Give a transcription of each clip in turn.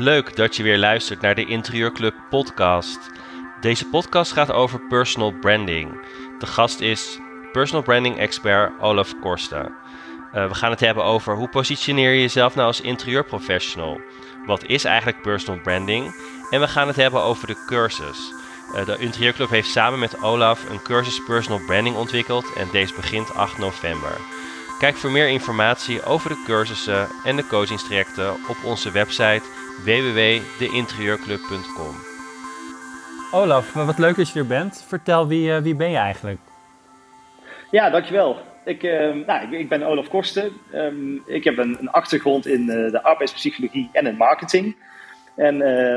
Leuk dat je weer luistert naar de Interieurclub podcast. Deze podcast gaat over personal branding. De gast is personal branding expert Olaf Korsten. Uh, we gaan het hebben over hoe positioneer je jezelf nou als interieurprofessional? Wat is eigenlijk personal branding? En we gaan het hebben over de cursus. Uh, de Interieurclub heeft samen met Olaf een cursus personal branding ontwikkeld en deze begint 8 november. Kijk voor meer informatie over de cursussen en de coachingstrajecten op onze website www.deinterieurclub.com. Olaf, wat leuk dat je er bent. Vertel, wie, uh, wie ben je eigenlijk? Ja, dankjewel. Ik, uh, nou, ik, ik, ben Olaf Korsten. Um, ik heb een, een, achtergrond in uh, de arbeidspsychologie en in marketing. En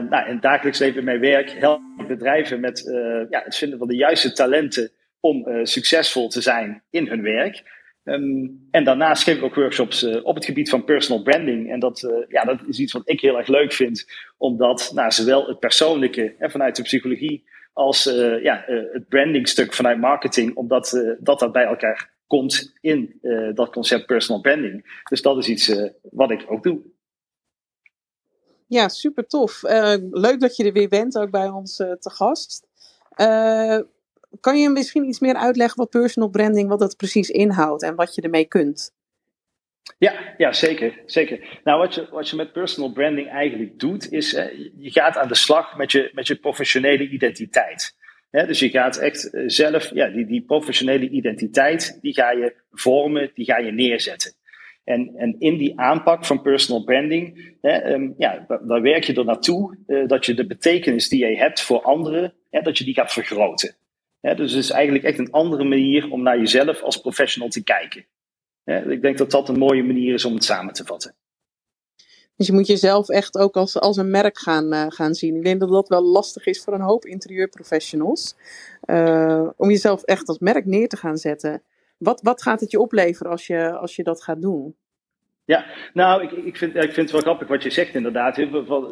nou, in het dagelijks leven in mijn werk help ik bedrijven met ja, het vinden van de juiste talenten om succesvol te zijn in hun werk. Um, en daarnaast geef ik ook workshops uh, op het gebied van personal branding. En dat, uh, ja, dat is iets wat ik heel erg leuk vind, omdat nou, zowel het persoonlijke hè, vanuit de psychologie als uh, ja, het brandingstuk vanuit marketing, omdat dat, dat bij elkaar komt in dat concept personal branding. Dus dat is iets wat ik ook doe. Ja, super tof. leuk dat je er weer bent, ook bij ons te gast kan je misschien iets meer uitleggen wat personal branding, wat dat precies inhoudt en wat je ermee kunt? Ja, ja zeker, zeker. Nou, wat je, wat je met personal branding eigenlijk doet, is je gaat aan de slag met je, met je professionele identiteit. dus je gaat echt eh, zelf, ja, die, die professionele identiteit, die ga je vormen, die ga je neerzetten. En, en in die aanpak van personal branding, hè, um, ja, daar werk je er naartoe uh, dat je de betekenis die je hebt voor anderen, hè, dat je die gaat vergroten dus het is eigenlijk echt een andere manier om naar jezelf als professional te kijken. ik denk dat dat een mooie manier is om het samen te vatten. Dus je moet jezelf echt ook als, als een merk gaan, uh, gaan zien. Ik denk dat dat wel lastig is voor een hoop interieurprofessionals. Uh, om jezelf echt als merk neer te gaan zetten. Wat, wat gaat het je opleveren als je, als je dat gaat doen? Ja, nou, ik, ik, vind, ik vind het wel grappig wat je zegt inderdaad.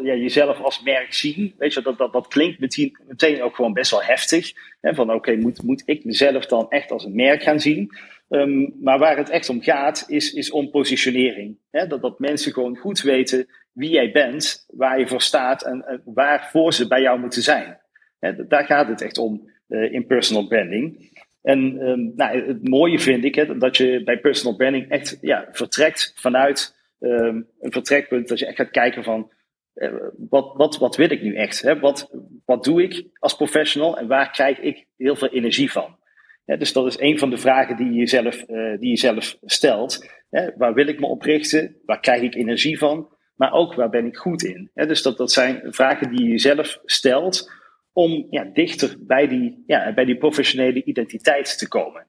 Ja, jezelf als merk zien, weet je, dat, dat, dat klinkt meteen, ook gewoon best wel heftig. Hè, van oké, moet, moet ik mezelf dan echt als een merk gaan zien? Um, maar waar het echt om gaat, is, is om positionering. Hè, dat, dat mensen gewoon goed weten wie jij bent, waar je voor staat en, en waarvoor ze bij jou moeten zijn. Hè, daar gaat het echt om uh, in personal branding. En um, nou, het mooie vind ik hè, dat je bij personal branding echt ja, vertrekt vanuit um, een vertrekpunt. Dat je echt gaat kijken van uh, wat, wat, wat wil ik nu echt? Hè? Wat, wat doe ik als professional en waar krijg ik heel veel energie van? dus dat is een van de vragen die je jezelf, uh, die je zelf stelt. waar wil ik me op richten? Waar krijg ik energie van? Maar ook waar ben ik goed in? dus dat, dat zijn vragen die je jezelf stelt om ja, dichter bij die, ja, bij die professionele identiteit te komen.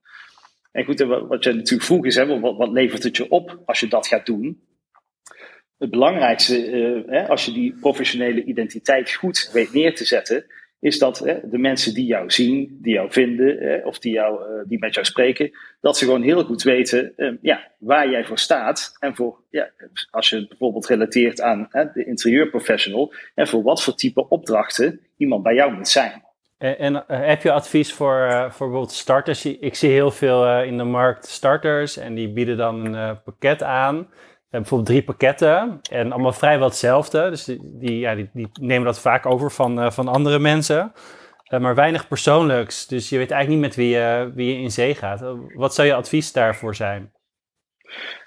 En goed, wat je natuurlijk vroeg is, hè, wat, wat levert het je op als je dat gaat doen? Het belangrijkste, hè, als je die professionele identiteit goed weet neer te zetten, is dat hè, de mensen die jou zien, die jou vinden hè, of die, jou, uh, die met jou spreken, dat ze gewoon heel goed weten uh, ja, waar jij voor staat. En voor, ja, als je het bijvoorbeeld relateert aan hè, de interieurprofessional, en voor wat voor type opdrachten iemand bij jou moet zijn. En, en uh, heb je advies voor, voor bijvoorbeeld starters? Ik zie heel veel in de markt starters en die bieden dan een pakket aan bijvoorbeeld drie pakketten en allemaal vrijwel hetzelfde. Dus die, ja, die, die nemen dat vaak over van, uh, van andere mensen. Uh, maar weinig persoonlijks. Dus je weet eigenlijk niet met wie, uh, wie je in zee gaat. Wat zou je advies daarvoor zijn?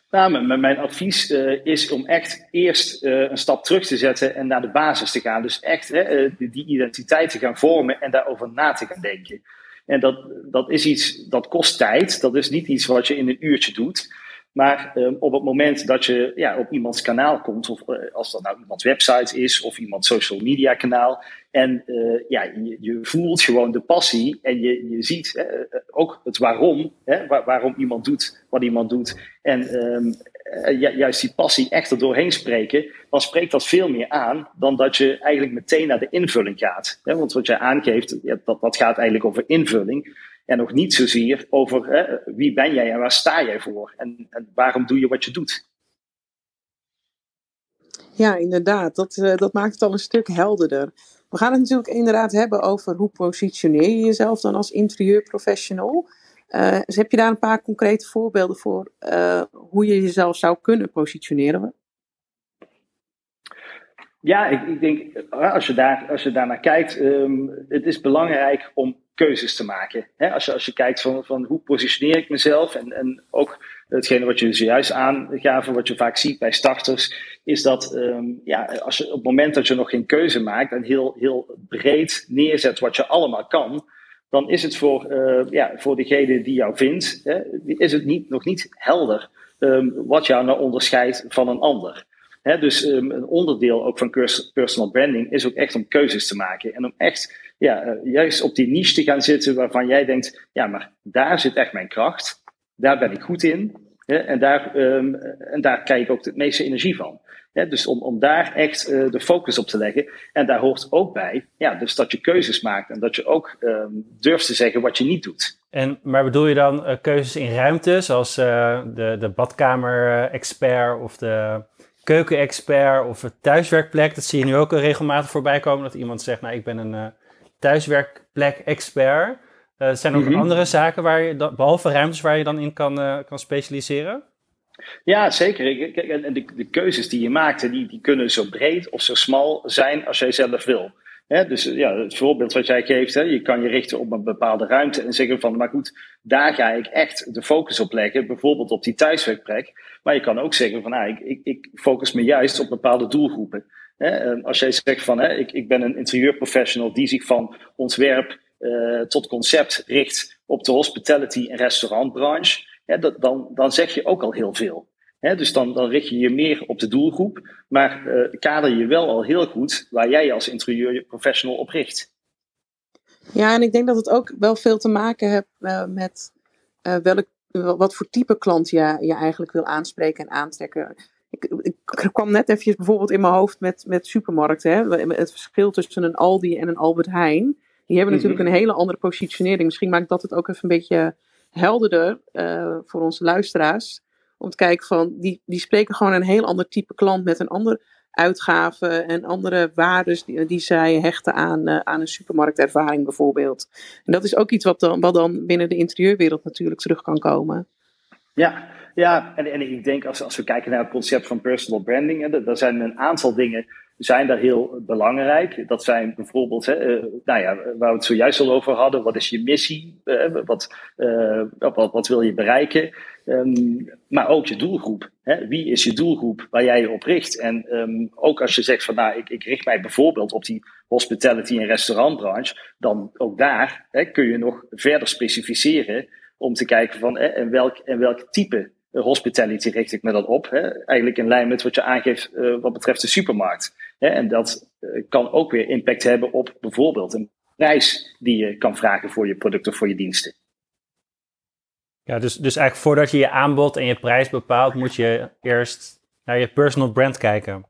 Nou, mijn advies is om echt eerst een stap terug te zetten en naar de basis te gaan. Dus echt die identiteit te gaan vormen en daarover na te gaan denken. En dat, dat is iets dat kost tijd. Dat is niet iets wat je in een uurtje doet. Maar um, op het moment dat je ja, op iemands kanaal komt, of uh, als dat nou iemands website is of iemands social media kanaal, en uh, ja, je, je, voelt gewoon de passie en je, je ziet uh, ook het waarom, hè, waar, waarom iemand doet wat iemand doet, en um, juist die passie echt er doorheen spreken, dan spreekt dat veel meer aan dan dat je eigenlijk meteen naar de invulling gaat. Hè? Want wat jij aangeeft, dat, dat gaat eigenlijk over invulling. En nog niet zozeer over hè, wie ben jij en waar sta jij voor en, en, waarom doe je wat je doet. Ja, inderdaad. Dat, uh, dat maakt het al een stuk helderder. We gaan het natuurlijk inderdaad hebben over hoe positioneer je jezelf dan als interieurprofessional. Uh, dus heb je daar een paar concrete voorbeelden voor uh, hoe je jezelf zou kunnen positioneren? Ja, ik, ik denk, als je, daar, als je daar naar kijkt, um, het is belangrijk om keuzes te maken. als, je, als je kijkt van, van hoe positioneer ik mezelf en, en ook hetgene wat je zojuist aangaven, wat je vaak ziet bij starters, is dat um, ja, als je op het moment dat je nog geen keuze maakt en heel, heel breed neerzet wat je allemaal kan, dan is het voor, uh, ja, voor degene die jou vindt, hè, is het niet, nog niet helder um, wat jou nou onderscheidt van een ander. Dus um, een onderdeel ook van personal branding is ook echt om keuzes te maken. En om echt ja, uh, juist op die niche te gaan zitten waarvan jij denkt, ja, maar daar zit echt mijn kracht. Daar ben ik goed in. en, daar, um, en daar krijg ik ook de meeste energie van. dus om, om daar echt uh, de focus op te leggen. En daar hoort ook bij, ja, dus dat je keuzes maakt en dat je ook um, durft te zeggen wat je niet doet. En, maar bedoel je dan uh, keuzes in ruimte, zoals de, de badkamer-expert of de keukenexpert of een thuiswerkplek? Dat zie je nu ook regelmatig voorbij komen, dat iemand zegt, nou, ik ben een uh, thuiswerkplek-expert. zijn er ook mm-hmm. andere zaken waar je, dan, behalve ruimtes, waar je dan in kan, kan specialiseren? Ja, zeker. En de, de keuzes die je maakt, die, die kunnen zo breed of zo smal zijn als jij zelf wil dus ja, het voorbeeld wat jij geeft, je kan je richten op een bepaalde ruimte en zeggen van, maar goed, daar ga ik echt de focus op leggen, bijvoorbeeld op die thuiswerkplek. Maar je kan ook zeggen van, nou, ik, ik, ik focus me juist op bepaalde doelgroepen. als jij zegt van, ik, ik ben een interieurprofessional die zich van ontwerp uh, tot concept richt op de hospitality en restaurantbranche, dat, dan, dan zeg je ook al heel veel dus dan, dan richt je je meer op de doelgroep, maar uh, kader je wel al heel goed waar jij als interieurprofessional op richt. Ja, en ik denk dat het ook wel veel te maken heeft uh, met uh, welk, wat voor type klant je, je eigenlijk wil aanspreken en aantrekken. Ik, ik, kwam net even bijvoorbeeld in mijn hoofd met, met supermarkten. Hè? Het verschil tussen een Aldi en een Albert Heijn. Die hebben natuurlijk mhm. een hele andere positionering. Misschien maakt dat het ook even een beetje helderder voor onze luisteraars. Om te kijken van, die, die spreken gewoon een heel ander type klant met een andere uitgave en andere waarden die, die zij hechten aan, uh, aan een supermarktervaring bijvoorbeeld. En dat is ook iets wat dan, wat dan binnen de interieurwereld natuurlijk terug kan komen. Ja, ja en, en ik denk als, als we kijken naar het concept van personal branding, hè, er zijn een aantal dingen zijn daar heel belangrijk. Dat zijn bijvoorbeeld, hè, uh, nou ja, waar we het zojuist al over hadden, wat is je missie? Uh, wat, uh, wat, wat, wil je bereiken? Um, maar ook je doelgroep. Hè? Wie is je doelgroep waar jij je op richt? En um, ook als je zegt van nou, ik, ik richt mij bijvoorbeeld op die hospitality en restaurantbranche, dan ook daar hè, kun je nog verder specificeren om te kijken van hè, en, welk, en welk type hospitality richt ik me dan op. Hè? Eigenlijk in lijn met wat je aangeeft uh, wat betreft de supermarkt. Hè? En dat uh, kan ook weer impact hebben op bijvoorbeeld een prijs die je kan vragen voor je product of voor je diensten. Ja, dus, dus eigenlijk voordat je je aanbod en je prijs bepaalt, moet je eerst naar je personal brand kijken.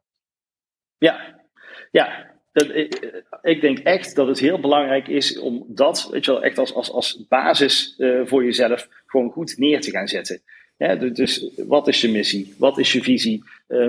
Ja, ja. Dat, ik, ik, denk echt dat het heel belangrijk is om dat, weet je wel, echt als, als, als basis uh, voor jezelf gewoon goed neer te gaan zetten. Ja, dus wat is je missie? Wat is je visie?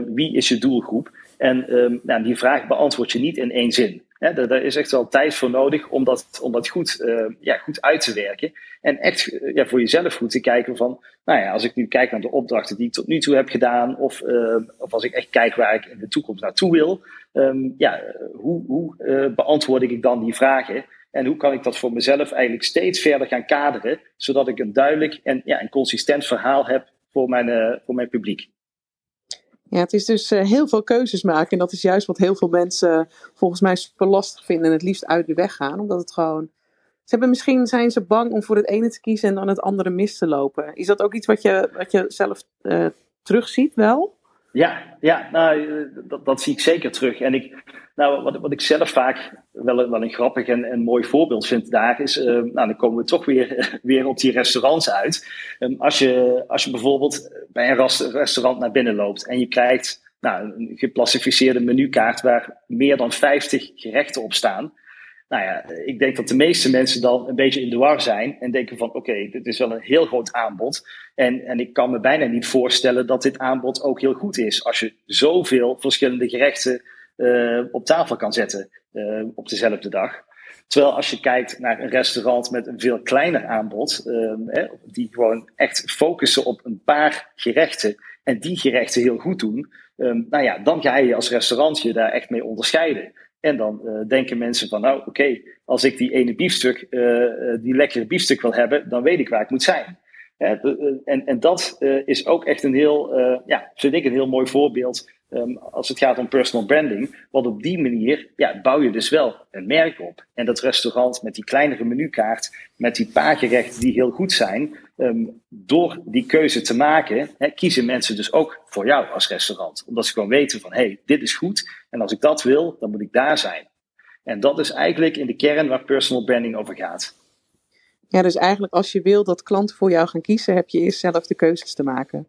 Wie is je doelgroep? En um, nou, die vraag beantwoord je niet in één zin. Daar, daar, is echt wel tijd voor nodig om dat, om dat goed, uh, ja, goed uit te werken. En echt ja, voor jezelf goed te kijken van, nou ja, als ik nu kijk naar de opdrachten die ik tot nu toe heb gedaan, of, uh, of als ik echt kijk waar ik in de toekomst naartoe wil, um, ja, hoe, hoe beantwoord ik dan die vragen? En hoe kan ik dat voor mezelf eigenlijk steeds verder gaan kaderen, zodat ik een duidelijk en ja, een consistent verhaal heb voor mijn, voor mijn publiek. Ja, het is dus uh, heel veel keuzes maken. En dat is juist wat heel veel mensen volgens mij super lastig vinden en het liefst uit de weg gaan. Omdat het gewoon. Ze hebben misschien zijn ze bang om voor het ene te kiezen en dan het andere mis te lopen. Is dat ook iets wat je, wat je zelf uh, terugziet wel? Ja, ja nou, dat, dat, zie ik zeker terug. En ik, nou, wat, wat ik zelf vaak wel, wel een grappig en, en mooi voorbeeld vind daar is, uh, nou, dan komen we toch weer, weer op die restaurants uit. Um, als, je, als je bijvoorbeeld bij een restaurant naar binnen loopt en je krijgt nou, een geplassificeerde menukaart waar meer dan 50 gerechten op staan. Nou ja, ik denk dat de meeste mensen dan een beetje in de war zijn en denken van oké, dit is wel een heel groot aanbod. En, en ik kan me bijna niet voorstellen dat dit aanbod ook heel goed is. Als je zoveel verschillende gerechten uh, op tafel kan zetten uh, op dezelfde dag. Terwijl als je kijkt naar een restaurant met een veel kleiner aanbod, uh, hè, die gewoon echt focussen op een paar gerechten en die gerechten heel goed doen, ehm, nou ja, dan ga je als restaurant je daar echt mee onderscheiden. En dan uh, denken mensen van, nou oké, als ik die ene biefstuk, uh, die lekkere biefstuk wil hebben, dan weet ik waar ik moet zijn. en, en dat is ook echt een heel, ja, vind ik een heel mooi voorbeeld um, als het gaat om personal branding. Want op die manier ja, bouw je dus wel een merk op. En dat restaurant met die kleinere menukaart, met die paar gerechten die heel goed zijn, um, door die keuze te maken, kiezen mensen dus ook voor jou als restaurant. Omdat ze gewoon weten van, hé, hey, dit is goed. En als ik dat wil, dan moet ik daar zijn. En dat is eigenlijk in de kern waar personal branding over gaat. Ja, dus eigenlijk als je wil dat klanten voor jou gaan kiezen, heb je eerst zelf de keuzes te maken.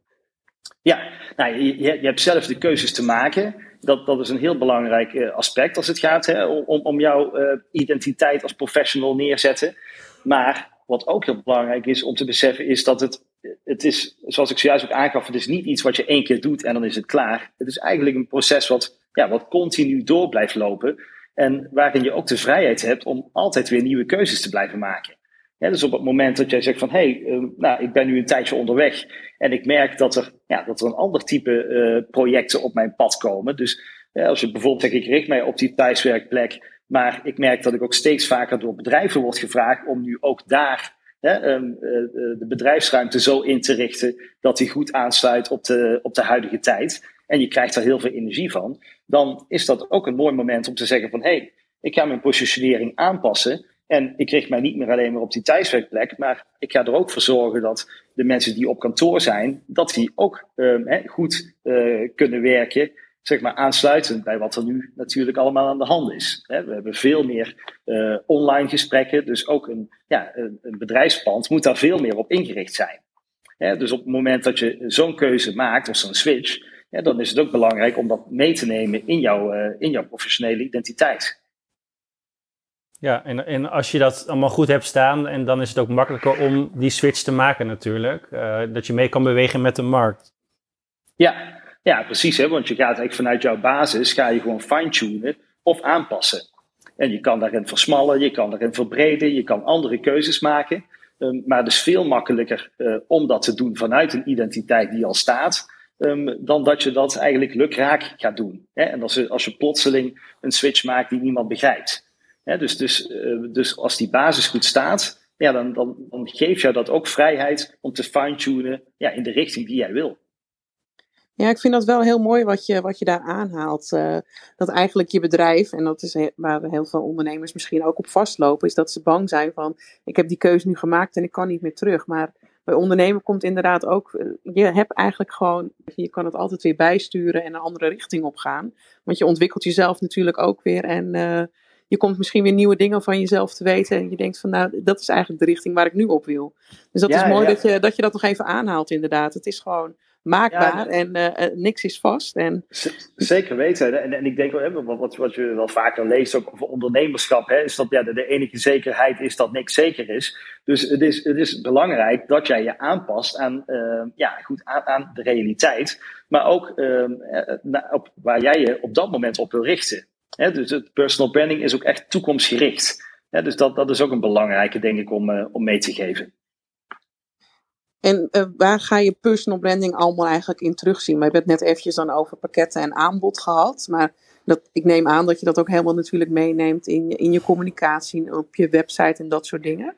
Ja, nou, je, je hebt zelf de keuzes te maken. Dat, dat is een heel belangrijk uh, aspect als het gaat hè, om, om jouw uh, identiteit als professional neerzetten. Maar wat ook heel belangrijk is om te beseffen, is dat het, het is, zoals ik zojuist ook aangaf, het is niet iets wat je één keer doet en dan is het klaar. Het is eigenlijk een proces wat, ja, wat continu door blijft lopen. En waarin je ook de vrijheid hebt om altijd weer nieuwe keuzes te blijven maken. Dus op het moment dat jij zegt van hé, hey, uh, nou, ik ben nu een tijdje onderweg en ik merk dat er, ja, dat er een ander type uh, projecten op mijn pad komen. Dus uh, als je bijvoorbeeld zegt, ik richt mij op die thuiswerkplek, maar ik merk dat ik ook steeds vaker door bedrijven word gevraagd om nu ook daar um, de bedrijfsruimte zo in te richten dat die goed aansluit op de, op de huidige tijd. En je krijgt er heel veel energie van. Dan is dat ook een mooi moment om te zeggen van hé, hey, ik ga mijn positionering aanpassen. En ik richt mij niet meer alleen maar op die thuiswerkplek, maar ik ga er ook voor zorgen dat de mensen die op kantoor zijn, dat die ook uh, goed uh, kunnen werken, zeg maar aansluitend bij wat er nu natuurlijk allemaal aan de hand is. we hebben veel meer uh, online gesprekken, dus ook een, ja, een, een, bedrijfspand moet daar veel meer op ingericht zijn. dus op het moment dat je zo'n keuze maakt, of zo'n switch, dan is het ook belangrijk om dat mee te nemen in jouw, in jouw professionele identiteit. Ja, en, en als je dat allemaal goed hebt staan, en dan is het ook makkelijker om die switch te maken natuurlijk. Uh, dat je mee kan bewegen met de markt. Ja, ja precies. Hè? Want je gaat eigenlijk vanuit jouw basis, ga je gewoon fine-tunen of aanpassen. En je kan daarin versmallen, je kan daarin verbreden, je kan andere keuzes maken. Um, maar het is veel makkelijker uh, om dat te doen vanuit een identiteit die al staat. Um, dan dat je dat eigenlijk lukraak gaat doen. Hè? En als je, als je plotseling een switch maakt die niemand begrijpt dus, dus, uh, dus als die basis goed staat, ja, dan, dan, dan geeft jou dat ook vrijheid om te fine-tunen ja, in de richting die jij wil. Ja, ik vind dat wel heel mooi wat je, wat je daar aanhaalt. Uh, dat eigenlijk je bedrijf, en dat is he waar heel veel ondernemers misschien ook op vastlopen, is dat ze bang zijn van, ik heb die keuze nu gemaakt en ik kan niet meer terug. Maar bij ondernemen komt inderdaad ook, eh, je hebt eigenlijk gewoon, je kan het altijd weer bijsturen en een andere richting op gaan. Want je ontwikkelt jezelf natuurlijk ook weer en... Uh, je komt misschien weer nieuwe dingen van jezelf te weten. En je denkt van nou, dat is eigenlijk de richting waar ik nu op wil. Dus dat is mooi Dat, je, dat je dat nog even aanhaalt inderdaad. Het is gewoon maakbaar en uh, niks is vast. En... Zeker weten. En, en ik denk wel, wat, wat je wel vaker leest ook over ondernemerschap, hè, is dat ja, de, de, enige zekerheid is dat niks zeker is. Dus het is, het is belangrijk dat jij je aanpast aan, uh, ja, goed, aan, aan, de realiteit. Maar ook uh, op, waar jij je op dat moment op wil richten dus het personal branding is ook echt toekomstgericht. dus dat, dat is ook een belangrijke, denk ik, om, uh, om mee te geven. En uh, waar ga je personal branding allemaal eigenlijk in terugzien? We hebben het net eventjes dan over pakketten en aanbod gehad. Maar dat, ik neem aan dat je dat ook helemaal natuurlijk meeneemt in, in je communicatie, op je website en dat soort dingen.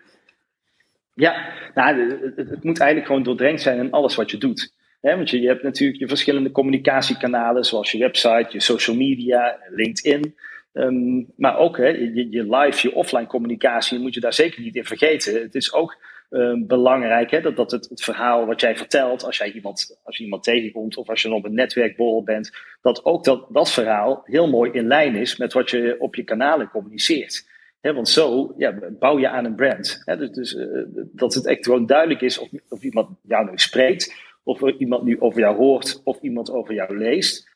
Ja, nou, het, moet eigenlijk gewoon doordrenkt zijn in alles wat je doet want je, je, hebt natuurlijk je verschillende communicatiekanalen, zoals je website, je social media, LinkedIn. Um, maar ook je, je, live, je offline communicatie, moet je daar zeker niet in vergeten. Het is ook um, belangrijk hè, dat, dat het, het, verhaal wat jij vertelt, als, jij iemand, als je iemand tegenkomt of als je op een netwerkborrel bent, dat ook dat, dat verhaal heel mooi in lijn is met wat je op je kanalen communiceert. want zo ja, bouw je aan een brand. dus, dus uh, dat het echt gewoon duidelijk is of, of iemand jou nu spreekt of iemand nu over jou hoort of iemand over jou leest,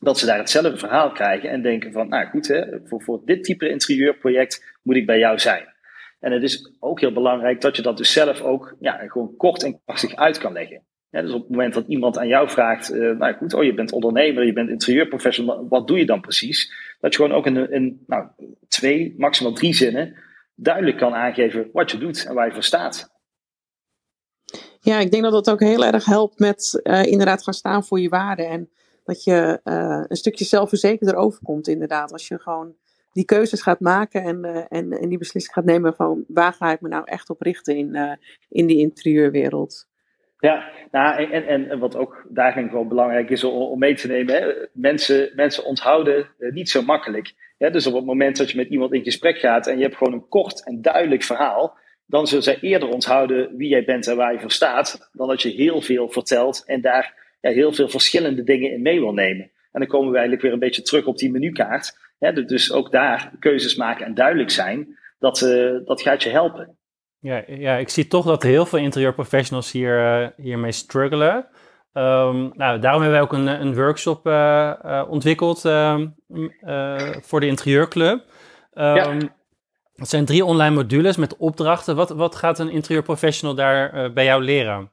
dat ze daar hetzelfde verhaal krijgen en denken van, nou goed, voor, voor dit type interieurproject moet ik bij jou zijn. En het is ook heel belangrijk dat je dat dus zelf ook ja, gewoon kort en krachtig uit kan leggen. dus op het moment dat iemand aan jou vraagt, uh, nou goed, oh je bent ondernemer, je bent interieurprofessional, wat doe je dan precies? Dat je gewoon ook in, nou, twee, maximaal drie zinnen duidelijk kan aangeven wat je doet en waar je voor staat. Ja, ik denk dat dat ook heel erg helpt met uh, inderdaad gaan staan voor je waarden. En dat je uh, een stukje zelfverzekerder overkomt, inderdaad. Als je gewoon die keuzes gaat maken en, uh, en, en die beslissing gaat nemen van waar ga ik me nou echt op richten in, in die interieurwereld. Ja, nou, en, en, wat ook daarin gewoon belangrijk is om, mee te nemen, hè, mensen, mensen onthouden niet zo makkelijk. Dus op het moment dat je met iemand in gesprek gaat en je hebt gewoon een kort en duidelijk verhaal, dan zullen zij eerder onthouden wie jij bent en waar je voor staat, dan dat je heel veel vertelt en daar ja, heel veel verschillende dingen in mee wil nemen. En dan komen we eigenlijk weer een beetje terug op die menukaart. Hè, dus ook daar keuzes maken en duidelijk zijn, dat, uh, dat gaat je helpen. Ja, ja, ik zie toch dat heel veel interieurprofessionals hier, uh, hiermee struggelen. Um, nou, daarom hebben wij ook een, een workshop uh, ontwikkeld uh, voor de interieurclub. Um, ja. Het zijn drie online modules met opdrachten. Wat, wat gaat een interieurprofessional daar bij jou leren?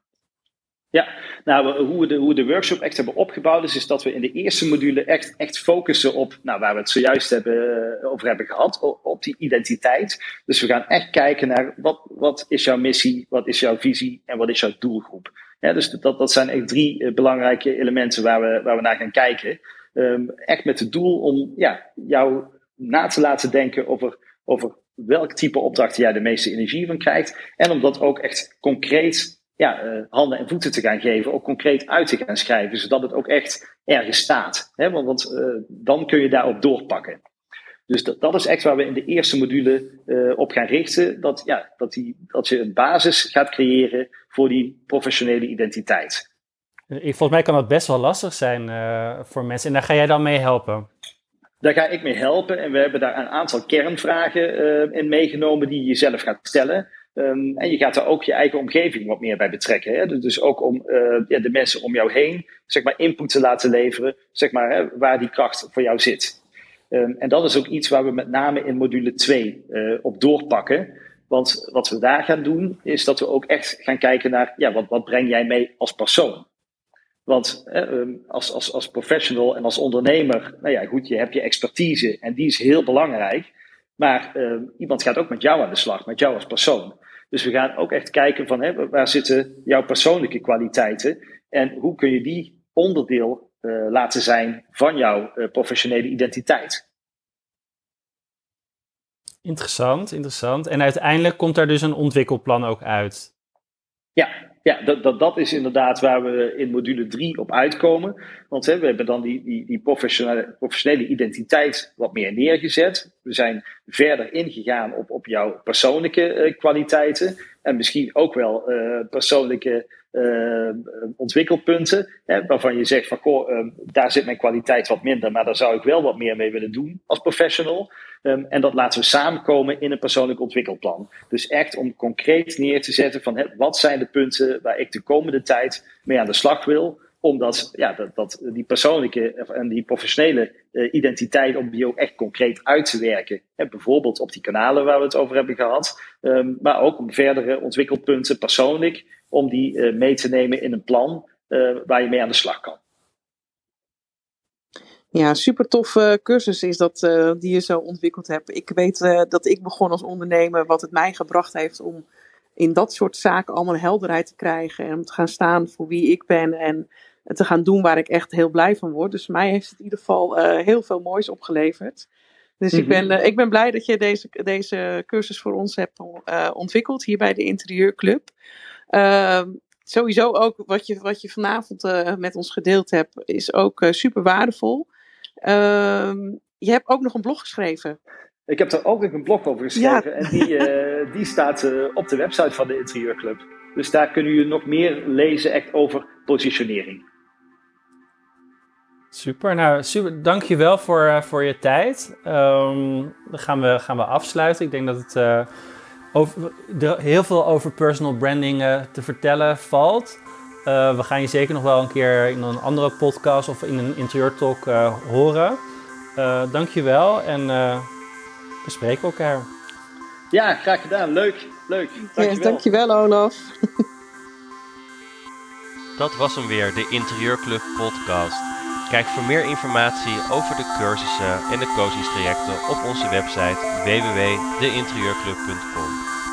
Ja, nou, hoe we, de, hoe de workshop echt hebben opgebouwd is, is dat we in de eerste module echt, echt focussen op, nou, waar we het zojuist hebben, over hebben gehad, op, die identiteit. Dus we gaan echt kijken naar wat, wat is jouw missie, wat is jouw visie en wat is jouw doelgroep. Ja, dus dat, dat zijn echt drie uh, belangrijke elementen waar we, waar we naar gaan kijken. Um, echt met het doel om ja, jou na te laten denken over, over welk type opdrachten jij de meeste energie van krijgt. En om dat ook echt concreet ja, uh, handen en voeten te gaan geven, ook concreet uit te gaan schrijven, zodat het ook echt ergens staat. Hè? Want, want uh, dan kun je daarop doorpakken. Dus dat, dat is echt waar we in de eerste module uh, op gaan richten. Dat, ja, dat, die, dat je een basis gaat creëren voor die professionele identiteit. Volgens mij kan dat best wel lastig zijn voor mensen. En daar ga jij dan mee helpen? Daar ga ik mee helpen. En we hebben daar een aantal kernvragen in meegenomen die je jezelf gaat stellen. Um, en je gaat daar ook je eigen omgeving wat meer bij betrekken. Hè? Dus ook om uh, ja, de mensen om jou heen zeg maar, input te laten leveren, zeg maar, hè, waar die kracht voor jou zit. Um, en dat is ook iets waar we met name in module 2 uh, op doorpakken. Want wat we daar gaan doen, is dat we ook echt gaan kijken naar, ja, wat, wat breng jij mee als persoon? Want uh, als, als, als professional en als ondernemer, nou ja, goed, je hebt je expertise en die is heel belangrijk. Maar iemand gaat ook met jou aan de slag, met jou als persoon. Dus we gaan ook echt kijken van hè, waar zitten jouw persoonlijke kwaliteiten en hoe kun je die onderdeel uh, laten zijn van jouw uh, professionele identiteit. Interessant, interessant. En uiteindelijk komt daar dus een ontwikkelplan ook uit. Ja, ja dat, dat, dat is inderdaad waar we in module 3 op uitkomen. Want hè, we hebben dan die, die, die professionele, professionele identiteit wat meer neergezet. We zijn verder ingegaan op, op jouw persoonlijke uh, kwaliteiten. En misschien ook wel uh, persoonlijke uh, ontwikkelpunten. Hè, waarvan je zegt van goh, uh, daar zit mijn kwaliteit wat minder, maar daar zou ik wel wat meer mee willen doen als professional. Um, en dat laten we samenkomen in een persoonlijk ontwikkelplan. Dus echt om concreet neer te zetten van wat zijn de punten waar ik de komende tijd mee aan de slag wil. Omdat ja, dat, dat die persoonlijke en die professionele uh, identiteit, om die ook echt concreet uit te werken. Hè, bijvoorbeeld op die kanalen waar we het over hebben gehad. Um, maar ook om verdere ontwikkelpunten persoonlijk om die uh, mee te nemen in een plan uh, waar je mee aan de slag kan. Ja, super toffe cursus is dat uh, die je zo ontwikkeld hebt. Ik weet dat ik begon als ondernemer, wat het mij gebracht heeft om in dat soort zaken allemaal helderheid te krijgen. En om te gaan staan voor wie ik ben en te gaan doen waar ik echt heel blij van word. Dus mij heeft het in ieder geval heel veel moois opgeleverd. Dus mm -hmm. ik, ben, ik ben blij dat je deze, deze cursus voor ons hebt ontwikkeld hier bij de Interieurclub. Uh, sowieso ook wat je, wat je vanavond uh, met ons gedeeld hebt, is ook uh, super waardevol. Uh, je hebt ook nog een blog geschreven. Ik heb er ook nog een blog over geschreven. Ja. En die, eh, die staat op de website van de Interieurclub. Dus daar kunnen jullie nog meer lezen echt over positionering. Super, nou super. Dankjewel voor, voor je tijd. Um, dan gaan we, gaan we afsluiten. Ik denk dat het over, heel veel over personal branding uh, te vertellen valt. Uh, we gaan je zeker nog wel een keer in een andere podcast of in een interieurtalk uh, horen. dankjewel en we spreken elkaar. Ja, graag gedaan. Leuk, leuk. Dankjewel, yes, dankjewel Olaf. Dat was hem weer, de Interieurclub podcast. Kijk voor meer informatie over de cursussen en de coachingstrajecten op onze website www.deinterieurclub.com.